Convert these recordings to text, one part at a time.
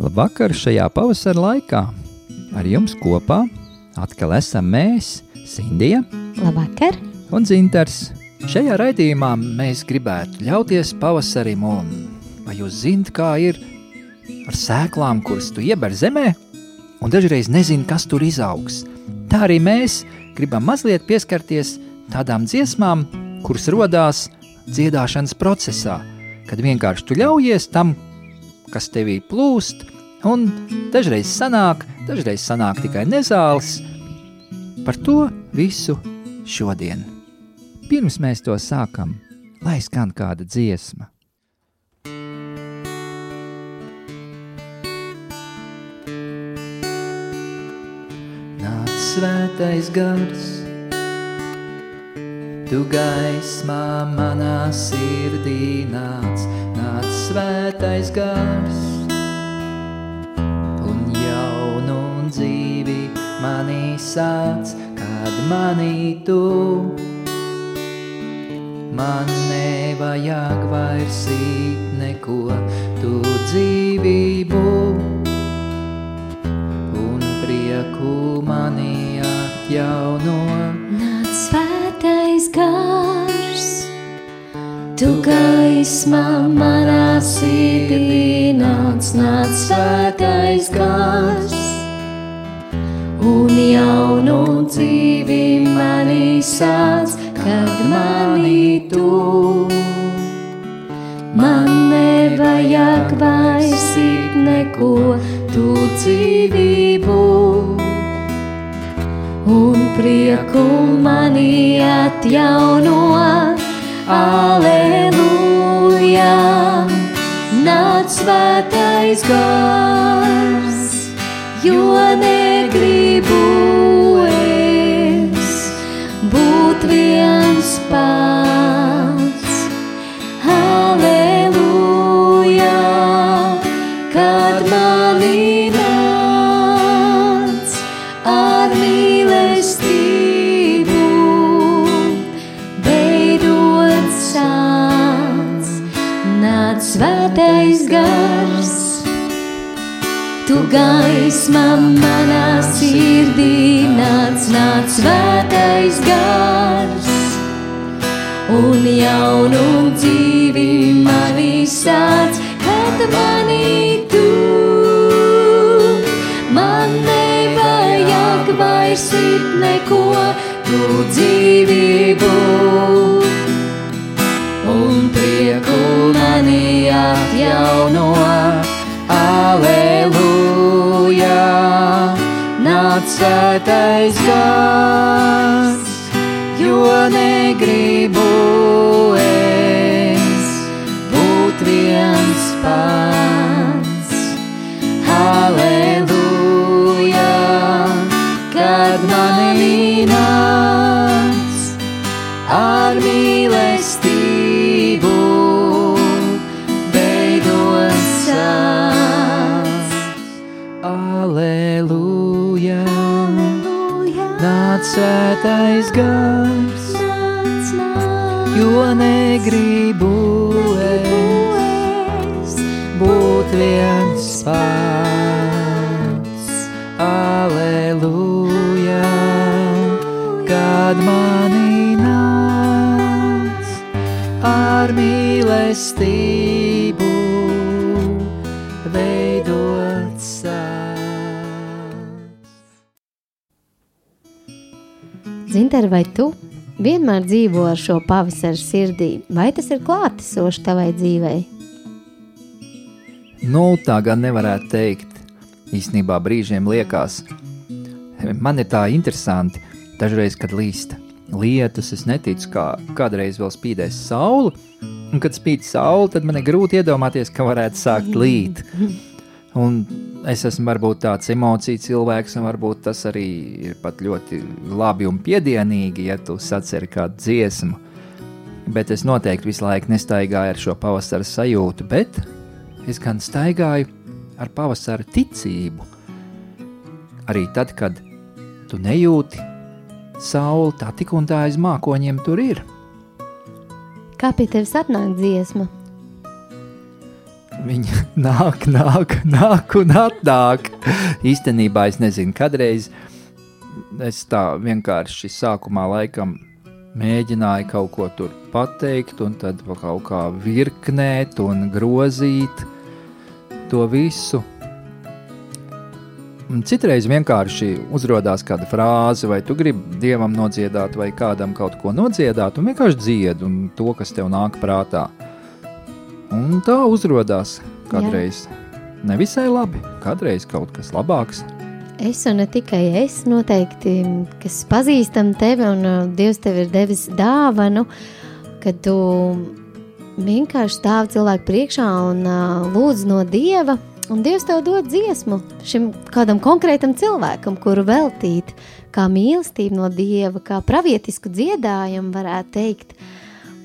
Labvakar šajā pavasara laikā. Ar jums kopā atkal esam mēs, Sindija Labvakar! un Zintars. Šajā raidījumā mēs gribētu ļauties pavasarim, un vai jūs zinat, kā ir ar sēklām, kuras tu ieber zemē, un dažreiz nezini, kas tur izaugs. Tā arī mēs gribam mazliet pieskarties tādām dziesmām, kuras radās dziedāšanas procesā, kad vienkārši tu ļaujies tam, kas tevī plūst, un dažreiz sanāk, dažreiz sanāk tikai nezāles. Par to visu šodien. Pirms mēs to sākam, lai skan kāda dziesma. Nāc svētais gars, tu gaismā manā sirdī nāc, nāc svētais gars. Manī sāc, kad manī tu. Man nevajag vairs īt neko, tu dzīvību un prieku manī atjauno. Nāc svētais gars, tu gaismā manā sirdī nāc, nāc svētais gars. Un jaunu dzīvi manī sāc, kad manī tu. Man nevajag vairs it neko, tu dzīvību un prieku manī atjauno. Aleluja! Nāc svētais gars, svētais gars, jo negribu Zinter, vai tu vienmēr dzīvo ar šo pavasara sirdī, vai tas ir klātesoši tavai dzīvei? Nu, tā gan nevarētu teikt. Īsnībā brīžiem liekas, man ir tā interesanti, dažreiz, kad līst lietus, es neticu, kā kādreiz vēl spīdēs saule. Un, kad spīd saule, tad man ir grūti iedomāties, ka varētu sākt līt. Un es esmu varbūt tāds emociju cilvēks, un varbūt tas arī ir pat ļoti labi un piedienīgi, ja tu saceri kādu dziesmu. Bet es noteikti visu laiku nestaigāju ar šo pavasara sajūtu, bet es gan staigāju ar pavasara ticību. Arī tad, kad tu nejūti sauli, tā tik un tā aiz mākoņiem tur ir. Kā pie tevis atnāk dziesma? Viņa nāk, nāk, nāk un atnāk. Īstenībā es nezinu, kadreiz es tā vienkārši sākumā laikam mēģināju kaut ko tur pateikt, un tad kaut kā virknēt un grozīt to visu. Un citreiz vienkārši uzrādās kāda frāze, vai tu gribi dievam nodziedāt, vai kādam kaut ko nodziedāt, un vienkārši dzied un to, kas tev nāk prātā. Un tā uzrādās kādreiz Jā. nevisai labi, kādreiz kaut kas labāks. Es un ne tikai es, noteikti, kas pazīstam tevi, un uh, Dievs tev ir devis dāvanu, ka tu vienkārši stāv cilvēku priekšā un uh, lūdz no Dieva Un Dievs tev dod dziesmu šim kādam konkrētam cilvēkam, kuru veltīt kā mīlestību no Dieva, kā pravietisku dziedājumu, varētu teikt.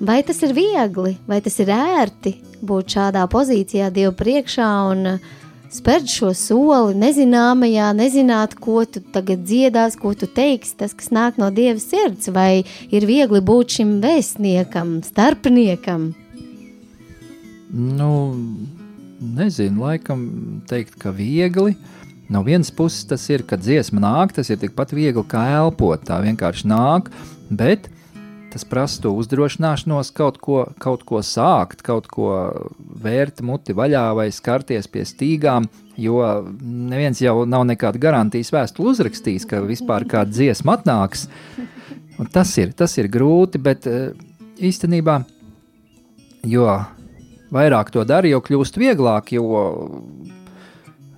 Vai tas ir viegli, vai tas ir ērti būt šādā pozīcijā Dieva priekšā un spērt šo soli nezināmajā, nezināt, ko tu tagad dziedās, ko tu teiksi, tas, kas nāk no Dieva sirds, vai ir viegli būt šim vēstniekam, starpniekam? Nu, nezinu, laikam teikt, ka viegli. No vienas puses tas ir, kad dziesma nāk, tas ir tikpat viegli kā elpot. Tā vienkārši nāk, bet tas prasa to uzdrošināšanos kaut ko, kaut ko sākt, kaut ko vērt muti vaļā vai skarties pie stīgām, jo neviens jau nav nekāda garantijas vēstuli uzrakstījis, ka vispār kāda dziesma atnāks. Un tas ir, tas ir grūti, bet eh, īstenībā, jo vairāk to dara, jo kļūst vieglāk, jo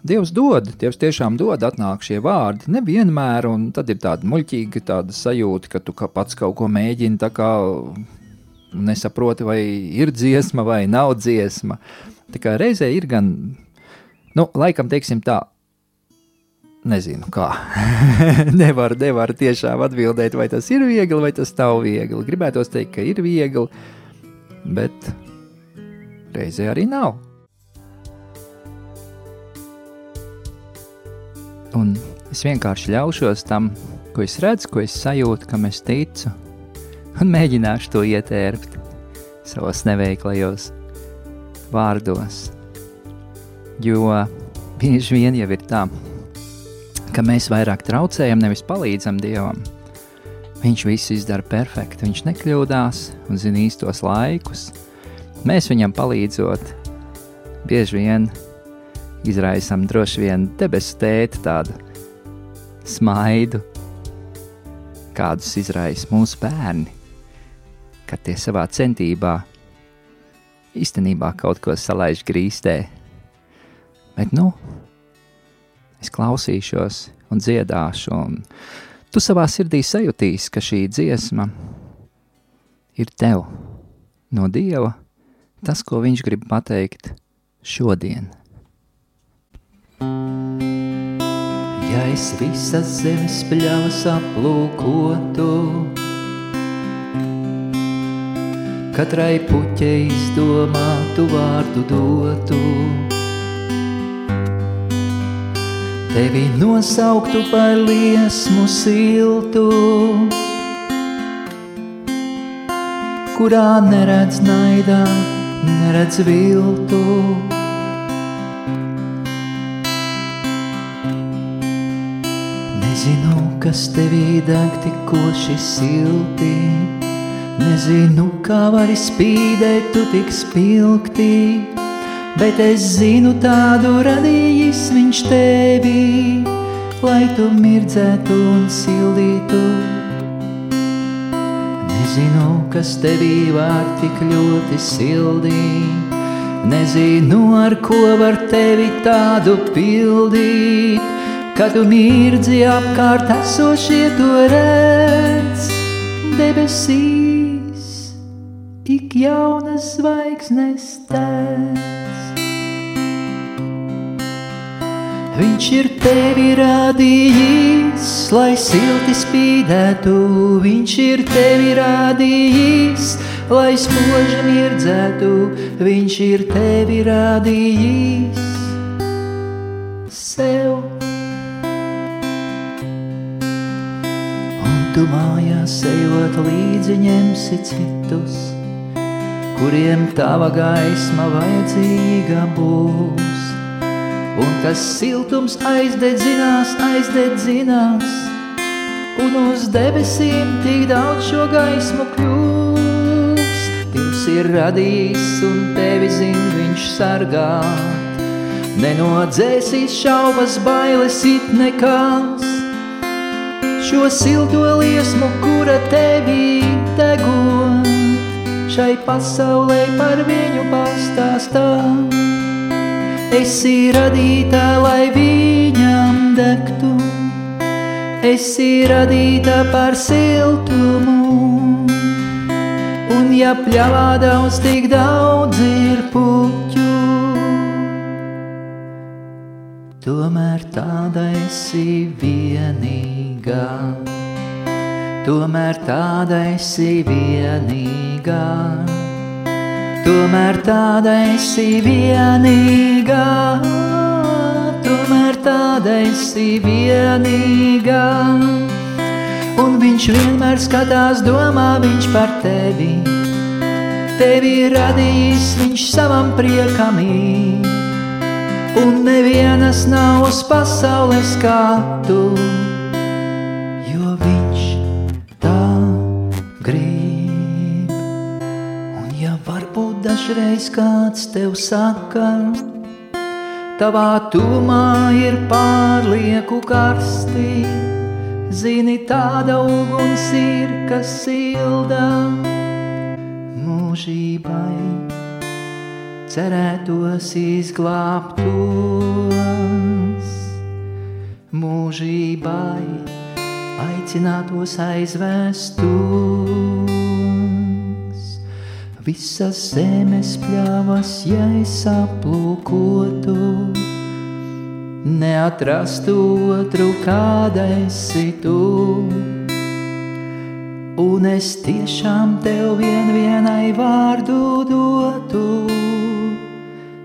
Dievs dod, Dievs tiešām dod, atnāk šie vārdi. Nevienmēr, un tad ir tāda muļķīga tāda sajūta, ka tu ka pats kaut ko mēģini tā kā nesaproti, vai ir dziesma vai nav dziesma. Tā kā reizē ir gan, nu, laikam, teiksim tā, nezinu, kā. nevaru, nevaru tiešām atbildēt, vai tas ir viegli, vai tas nav viegli. Gribētos teikt, ka ir viegli, bet reizē arī nav. Un es vienkārši ļaušos tam, ko es redzu, ko es sajūtu, kam es ticu, un mēģināšu to ietērpt savos neveiklajos vārdos. Jo bieži vien jau ir tā, ka mēs vairāk traucējam, nevis palīdzam Dievam. Viņš visu izdara perfekti, viņš nekļūdās un zina īstos laikus, Mēs viņam palīdzot, bieži vien izraisām droši vien debesu tēti tādu smaidu, kādus izraisa mūsu bērni, kad tie savā centībā īstenībā kaut ko salaiž grīstē. Bet, nu, es klausīšos un dziedāšu, un tu savā sirdī sajutīsi, ka šī dziesma ir tev no Dieva tas, ko viņš grib pateikt šodien. Ja es visas zemes pļavas aplūkotu, katrai puķei izdomātu vārdu dotu, tevi nosauktu par liesmu siltu, kurā neredz naidā neredz viltu. Kas tevī deg tikoši silti, nezinu, kā vari spīdēt tu tik spilgti, bet es zinu tādu radījis viņš tevī, lai tu mirdzētu un sildītu. Nezinu, kas tevī var tik ļoti sildīt, nezinu, ar ko var tevi tādu pildīt, kad tu mirdzi apkārt esošie to redz debesīs, ik jaunas zvaigznes tēc. Viņš ir tevi radījis, lai silti spīdētu, viņš ir tevi radījis, lai spoži mirdzētu, viņš ir tevi radījis tu mājās ejot līdzi ņemsi citus, kuriem tava gaisma vajadzīga būs. Un tas siltums aizdedzinās, aizdedzinās, un uz debesīm tik daudz šo gaismu kļūs. Dievs ir radījis un tevi zin viņš sargāt, nenodzēsīs šaubas, bailes it nekās. Šo silto liesmu, kura tevī degot, šai pasaulē par viņu pastāstā. Esi radīta, lai viņam degtu, esi radīta par siltumu. Un ja pļavā daudz, tik daudz ir puķu, Tomēr tāda esi vienīgā, tomēr tāda esi vienīgā, tomēr tāda esi vienīgā, tomēr tāda esi vienīgā. Un viņš vienmēr skatās, domā viņš par tevi, tevi radījis viņš savam priekam ir un nevienas nav uz pasaules kā tu, dažreiz kāds tev saka, tavā tūmā ir pārlieku karsti, zini tāda uguns ir, kas silda mūžībai cerētos izglābtos mūžībai, aicinātos aizvēstos. Visas zemes pļavas, ja es aplūkotu, neatrastu otru, kāda esi tu. Un es tiešām tev vien vienai vārdu dotu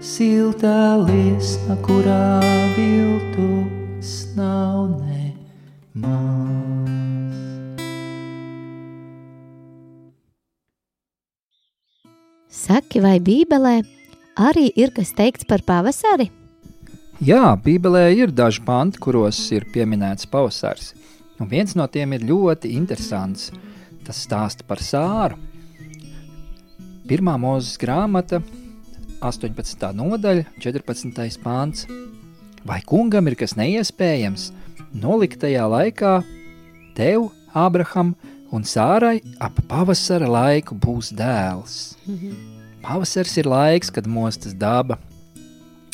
silta liesma, kurā viltus nav nemaz. Saki, vai Bībelē arī ir kas teikts par pavasari? Jā, Bībelē ir daži panti, kuros ir pieminēts pavasars. Un viens no tiem ir ļoti interesants. Tas stāsta par sāru. Pirmā mūzes grāmata, 18. nodaļa, 14. pāns. Vai kungam ir kas neiespējams? Noliktajā laikā tev, Ābraham un Sārai ap pavasara laiku būs dēls. Pavasars ir laiks, kad mostas daba.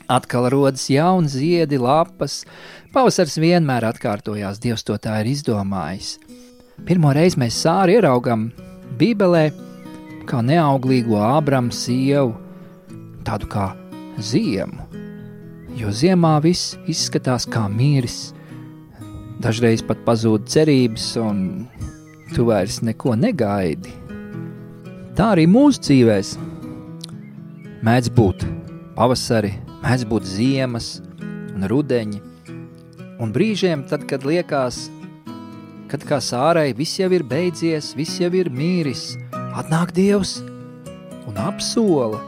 Atkal rodas jauns ziedi, lapas. Pavasars vienmēr atkārtojās, Dievs to tā ir izdomājis. Pirmo reizi mēs sāri ieraugam Bībelē, kā neauglīgo Ābramu sievu, tādu kā ziemu. Jo ziemā viss izskatās kā miris. Dažreiz pat pazūd cerības, un tu vairs neko negaidi. Tā arī mūsu dzīvēs mēdz būt pavasari, mēdz būt ziemas un rudeņi. Un brīžiem, tad, kad liekas, kad kā sārai viss jau ir beidzies, viss jau ir mīris, atnāk Dievs un apsola,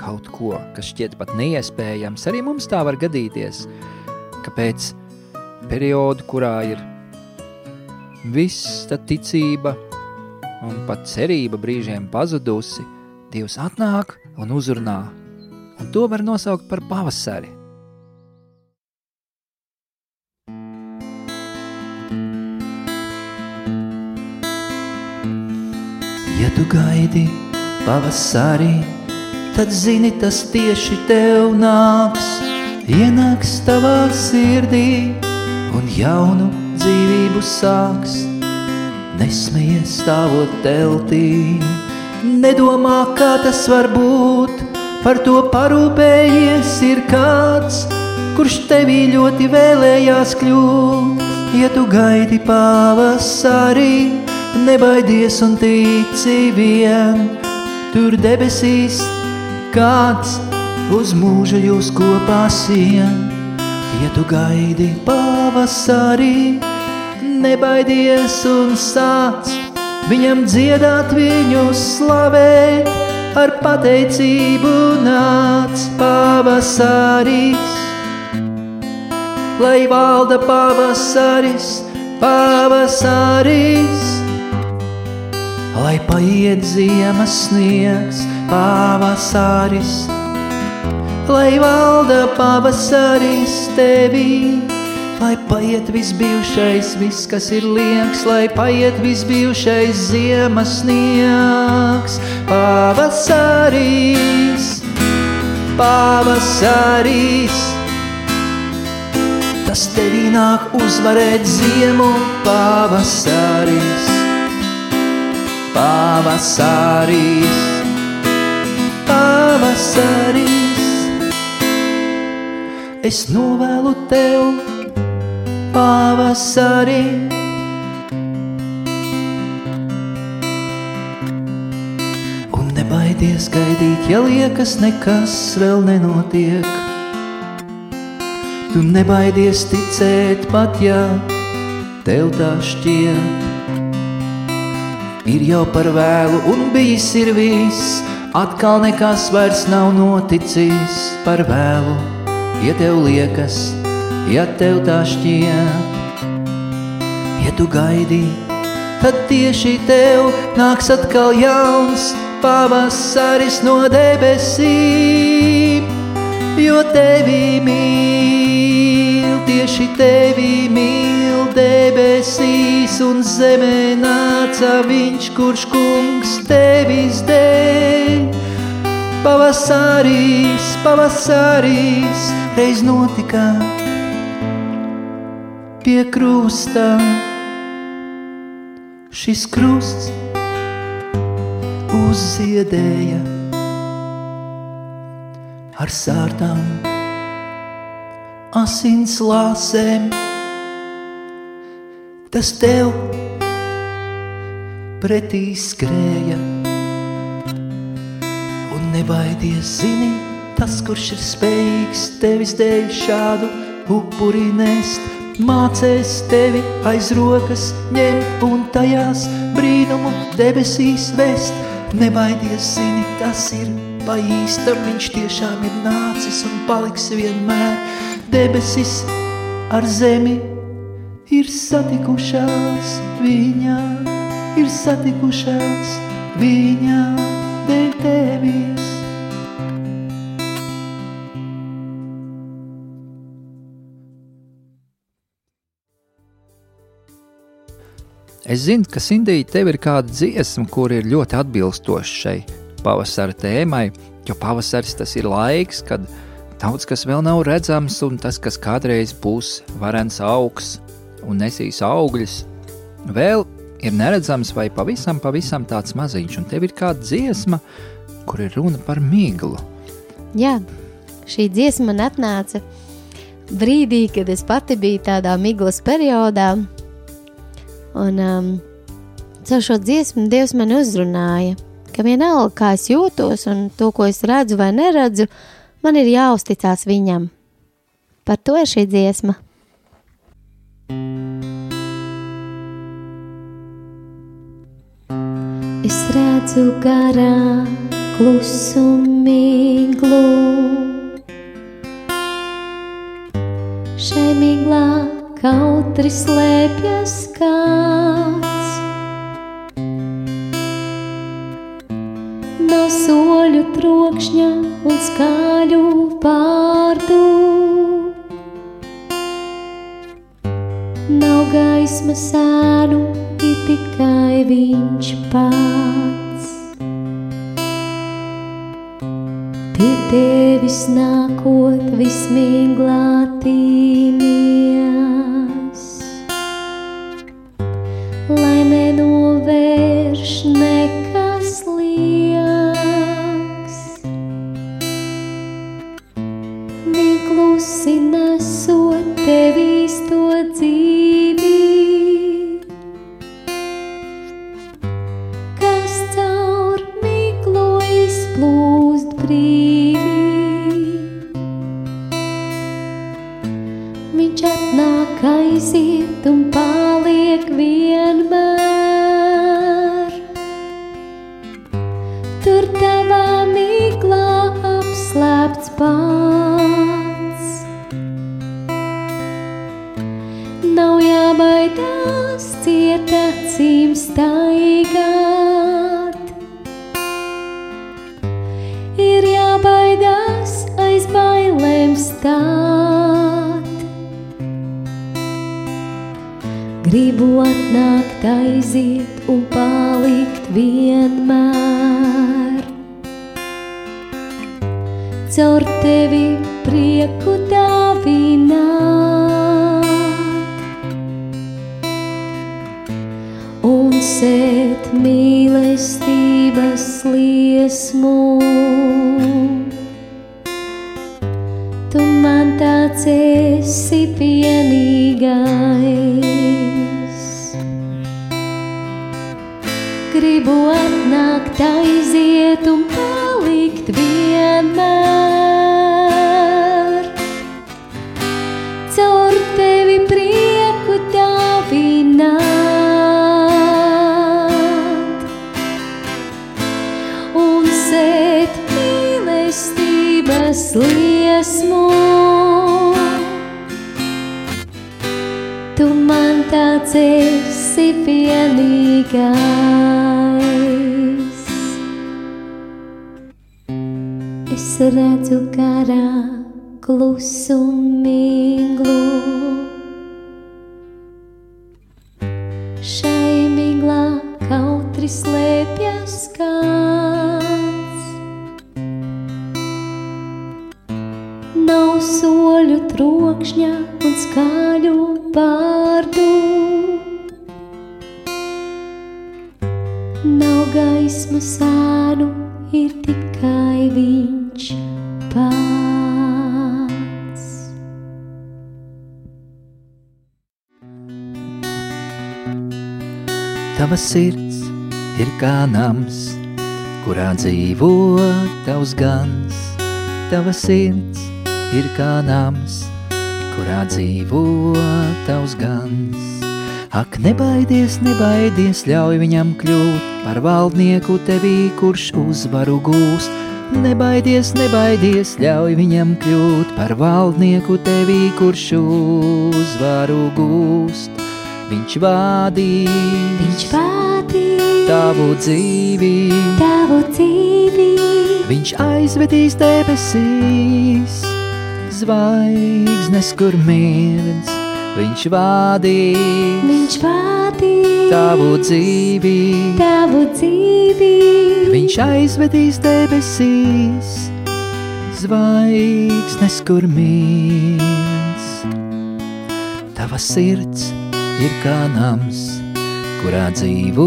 kaut ko, kas šķiet pat neiespējams, arī mums tā var gadīties, ka pēc periodu, kurā ir viss tā ticība un pat cerība brīžiem pazudusi, Dievs atnāk un uzrunā, un to var nosaukt par pavasari. Ja tu gaidi pavasarī, tad zini, tas tieši tev nāks, ienāks tavā sirdī un jaunu dzīvību sāks. Nesmējies stāvot teltī, nedomā, kā tas var būt, par to parūpējies ir kāds, kurš tevī ļoti vēlējās kļūt. Ja tu gaidi pavasarī, nebaidies un tici vien, tur debesīs kāds uz mūža jūs kopā sien. Ja tu gaidi pavasarī, nebaidies un sāc viņam dziedāt viņu slavēt, ar pateicību nāc pavasaris. Lai valda pavasaris, pavasaris, lai paiet ziemas sniegs, pavasaris, lai valda pavasaris tevī lai paiet viss bijušais, viss, kas ir liekas, lai paiet viss bijušais ziemas sniegs, pavasarīs, pavasarīs. Tas tevī nāk uzvarēt ziemu, pavasarīs, pavasarīs, pavasarīs. Es novēlu tev pavasarī. Un nebaidies gaidīt, ja liekas, nekas vēl nenotiek. Tu nebaidies ticēt, pat ja tev tā šķiet. Ir jau par vēlu un bijis ir viss, atkal nekas vairs nav noticis par vēlu, ja tev liekas, ja tev tā šķiet. Ja tu gaidi, tad tieši tev nāks atkal jauns pavasaris no debesīm, jo tevi mīl, tieši tevi mīl debesīs un zemē nāca viņš, kurš kungs tevis dēļ. Pavasarīs, pavasarīs, reiz notika pie krusta. Šis krusts uzziedēja ar sārtām, asins lāsēm. Tas tev pretī skrēja. Un nebaidies, zini, tas, kurš ir spējīgs tevis dēļ šādu upuri nest mācēs tevi aiz rokas ņemt un tajās brīnumu debesīs vest. Nebaidies, zini, tas ir pa īstam, viņš tiešām ir nācis un paliks vienmēr. Debesis ar zemi ir satikušās viņā, ir satikušās viņā dēļ tevis. Es zinu, ka Sindija tev ir kāda dziesma, kur ir ļoti atbilstoša šai pavasara tēmai, jo pavasaris tas ir laiks, kad daudz kas vēl nav redzams, un tas, kas kādreiz būs varens augs un nesīs augļus, vēl ir neredzams vai pavisam, pavisam tāds maziņš, un tev ir kāda dziesma, kur ir runa par miglu. Jā, šī dziesma man atnāca brīdī, kad es pati biju tādā miglas periodā, Un um, caur šo dziesmu Dievs man uzrunāja, ka vienalga, kā es jūtos un to, ko es redzu vai neredzu, man ir jāuzticās viņam. Par to ir šī dziesma. Es redzu garā klusu miglu. Šai miglā kautri slēpjas kāds. Nav soļu trokšņa un skaļu pārdu. Nav gaisma sēnu, ir tikai viņš pats. Pie tevis nākot vismīglātīmie. Stāt. Gribu atnākt, aiziet un palikt vienmēr. Caur tevi prieku dāvināt liesmu. Tu man tāds esi vienīgais. Es redzu garā klusu un miglu. Tava sirds ir kā nams, kurā dzīvo tavs gans. Tava sirds ir kā nams, kurā dzīvo tavs gans. Ak, nebaidies, nebaidies, ļauj viņam kļūt par valdnieku tevī, kurš uzvaru gūst. Nebaidies, nebaidies, ļauj viņam kļūt par valdnieku tevī, kurš uzvaru gūst. Viņš vadīs, Viņš vadīs. Tavu dzīvi, tavu dzīvi, viņš aizvedīs debesīs, zvaigznes, kur mirdz, viņš vadīs. Viņš vadīs. Tavu dzīvi, tavu dzīvi, viņš aizvedīs debesīs, zvaigznes, kur mirdz. Tava sirds ir kā nams, kurā dzīvo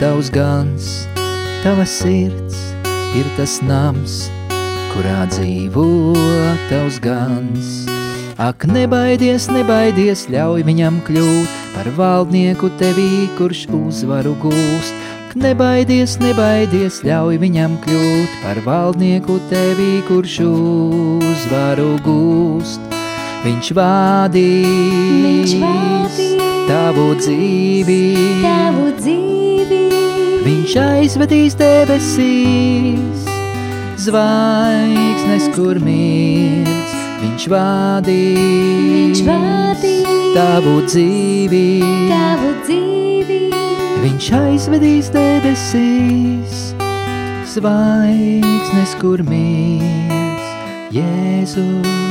tavs gans. Tava sirds ir tas nams, kurā dzīvo tavs gans. Ak, nebaidies, nebaidies, ļauj viņam kļūt par valdnieku tevī, kurš uzvaru gūst. Nebaidies, nebaidies, ļauj viņam kļūt par valdnieku tevī, kurš uzvaru gūst. Viņš vadīs, Viņš vadīs tavu dzīvi, tavu dzīvi, viņš aizvedīs debesīs, zvaigznes, kur mirdz, viņš vadīs, viņš vadīs tavu dzīvi, tavu dzīvi, viņš aizvedīs debesīs, zvaigznes, kur mirdz, Jēzus.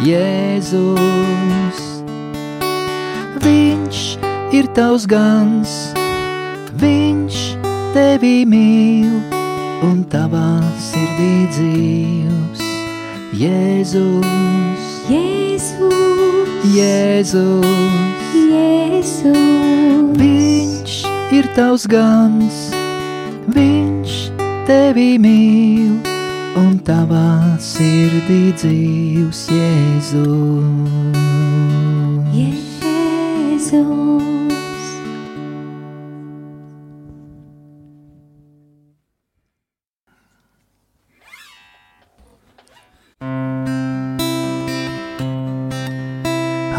Jēzus, Viņš ir tavs gans, Viņš tevi mīl un tavā sirdī dzīvs. Jēzus, Jēzus, Jēzus, Jēzus, Viņš ir tavs gans, Viņš tevi mīl un tavā sirdī dzīvs Jēzus. Jēzus.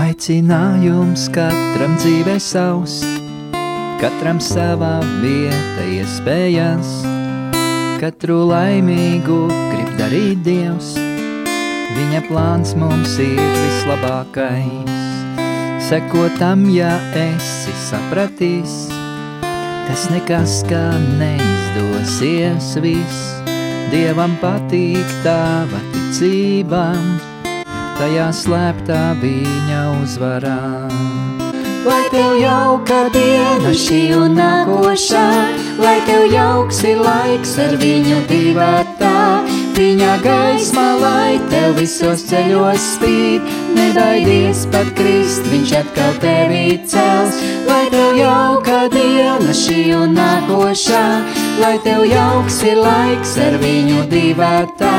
Aicinājums katram dzīvē savs, katram savā vieta iespējas, katru laimīgu grib darīt Dievs. Viņa plāns mums ir vislabākais. seko tam, ja esi sapratīs. Tas nekas, kā neizdosies viss, Dievam patīk tava ticība, tajā slēptā viņa uzvarā. Lai tev jauka diena šī un nākošā, lai tev jauks ir laiks ar viņu divatā, Viņa gaisma, lai tev visos ceļos spīd, nebaidies pat krist, viņš atkal tevi cels. Lai tev jauka diena šī un nākošā, lai tev jauks ir laiks ar viņu divatā.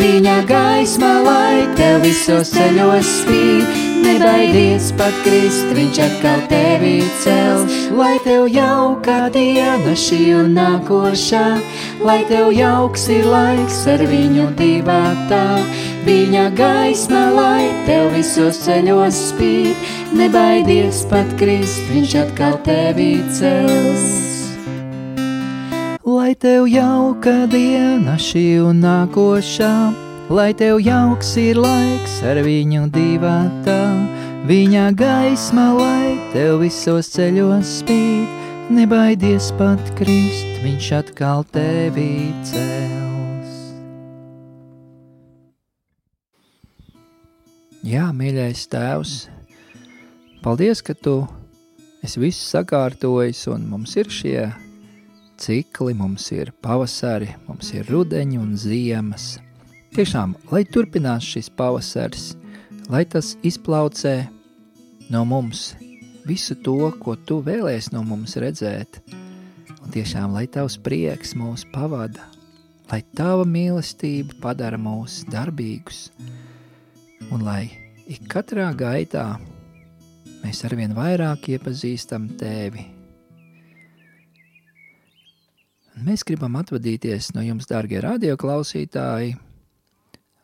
Viņa gaisma, lai tev visos ceļos spīd, nebaidies pat krist, viņš atkal tevi cels. Lai tev jauka diena šī un nākošā, lai tev jauks ir laiks ar viņu divatā. Viņa gaisma, lai tev visos ceļos spīd, nebaidies pat krist, viņš atkal tevi cels. Lai tev jauka diena šī un nākošā, lai tev jauks ir laiks ar viņu divatā. Viņa gaisma, lai tev visos ceļos spīd, nebaidies pat krist, viņš atkal tevi cels. Jā, mīļais tēvs, paldies, ka tu esi visu sakārtojis un mums ir šie cikli, mums ir pavasari, mums ir rudeņi un ziemas. Tiešām, lai turpinās šis pavasaris, lai tas izplaucē no mums visu to, ko tu vēlēsi no mums redzēt, un tiešām, lai tavs prieks mūs pavada, lai tava mīlestība padara mūs darbīgus, un lai ik katrā gaitā mēs arvien vairāk iepazīstam tevi. Mēs gribam atvadīties no jums, dārgie radioklausītāji,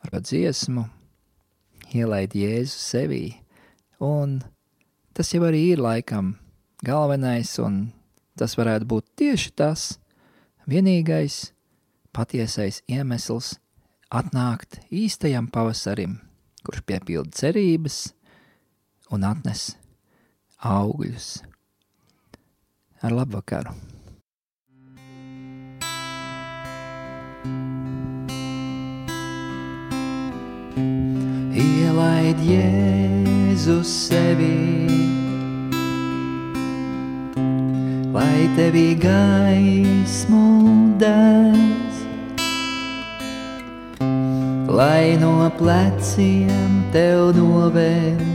ar dziesmu, ielaid Jēzu sevī, un tas jau arī ir laikam galvenais, un tas varētu būt tieši tas vienīgais patiesais iemesls atnākt īstajam pavasarim, kurš piepilda cerības un atnes augļus. Ar labvakaru! Ielaid Jēzus sevi, lai tevi gaismu dēs, lai no pleciem tev novēl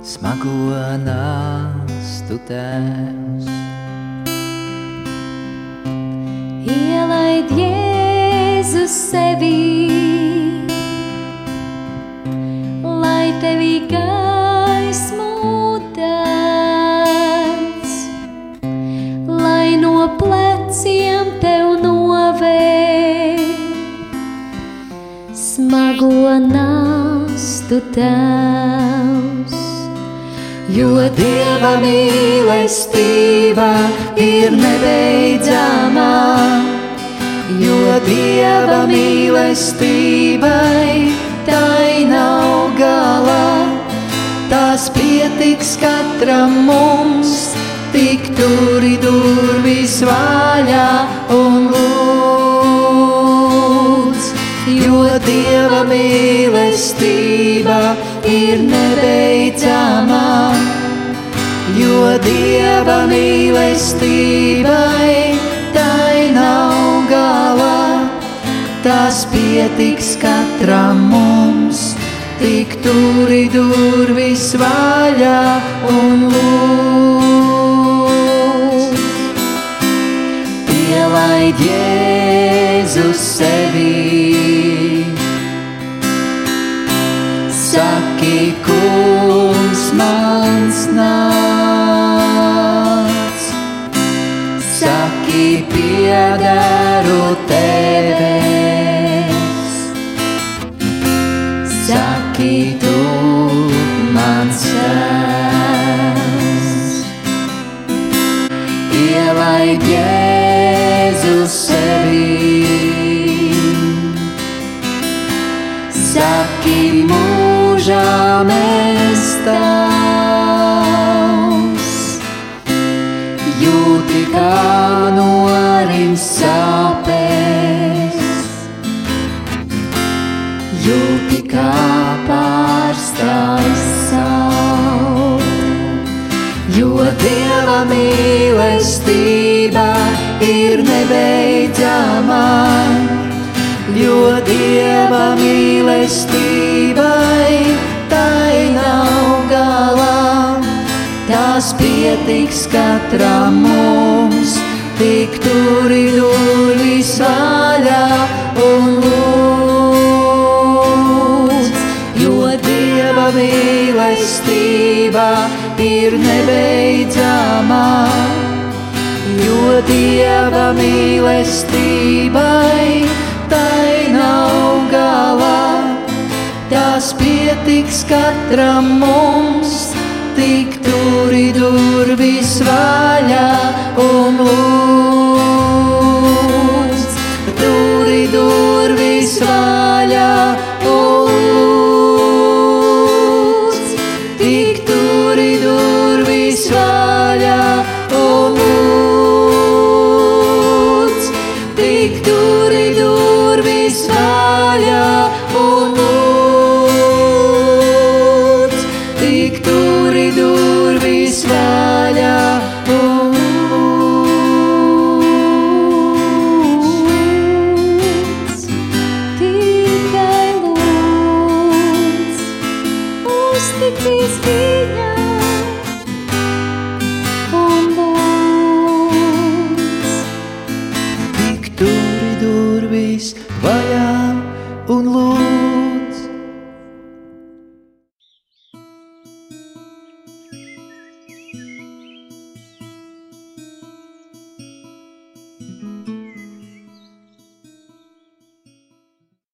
smago nāstu tēvs. Ielaid Jēzus sevi, lai tevi gaismu dēs, lai no pleciem tev novēr smago nastu tēvs. Jo Dieva mīlestība ir nebeidzamā, Dieva mīlestībai tai nav gala. Tās pietiks katram mums, tik turi durvis vaļā un lūdz. Jo Dieva mīlestība ir nebeidzamā, jo Dieva mīlestībai tai Tas pietiks katram mums, tik turi durvis vaļā un lūdz. Ielaid Jēzus sevi saki, kungs mans nāc. Saki, piederu tevis. Jūti kā pārstājas saule, jo Dieva mīlestība ir nebeidzama jo Dieva mīlestībai tai nav galā. Tās pietiks katram mums, tik turi durvis vaļā ir nebeidzamā. Jo Dieva mīlestībai tai nav galā. Tās pietiks katram mums, tik turi durvis vaļā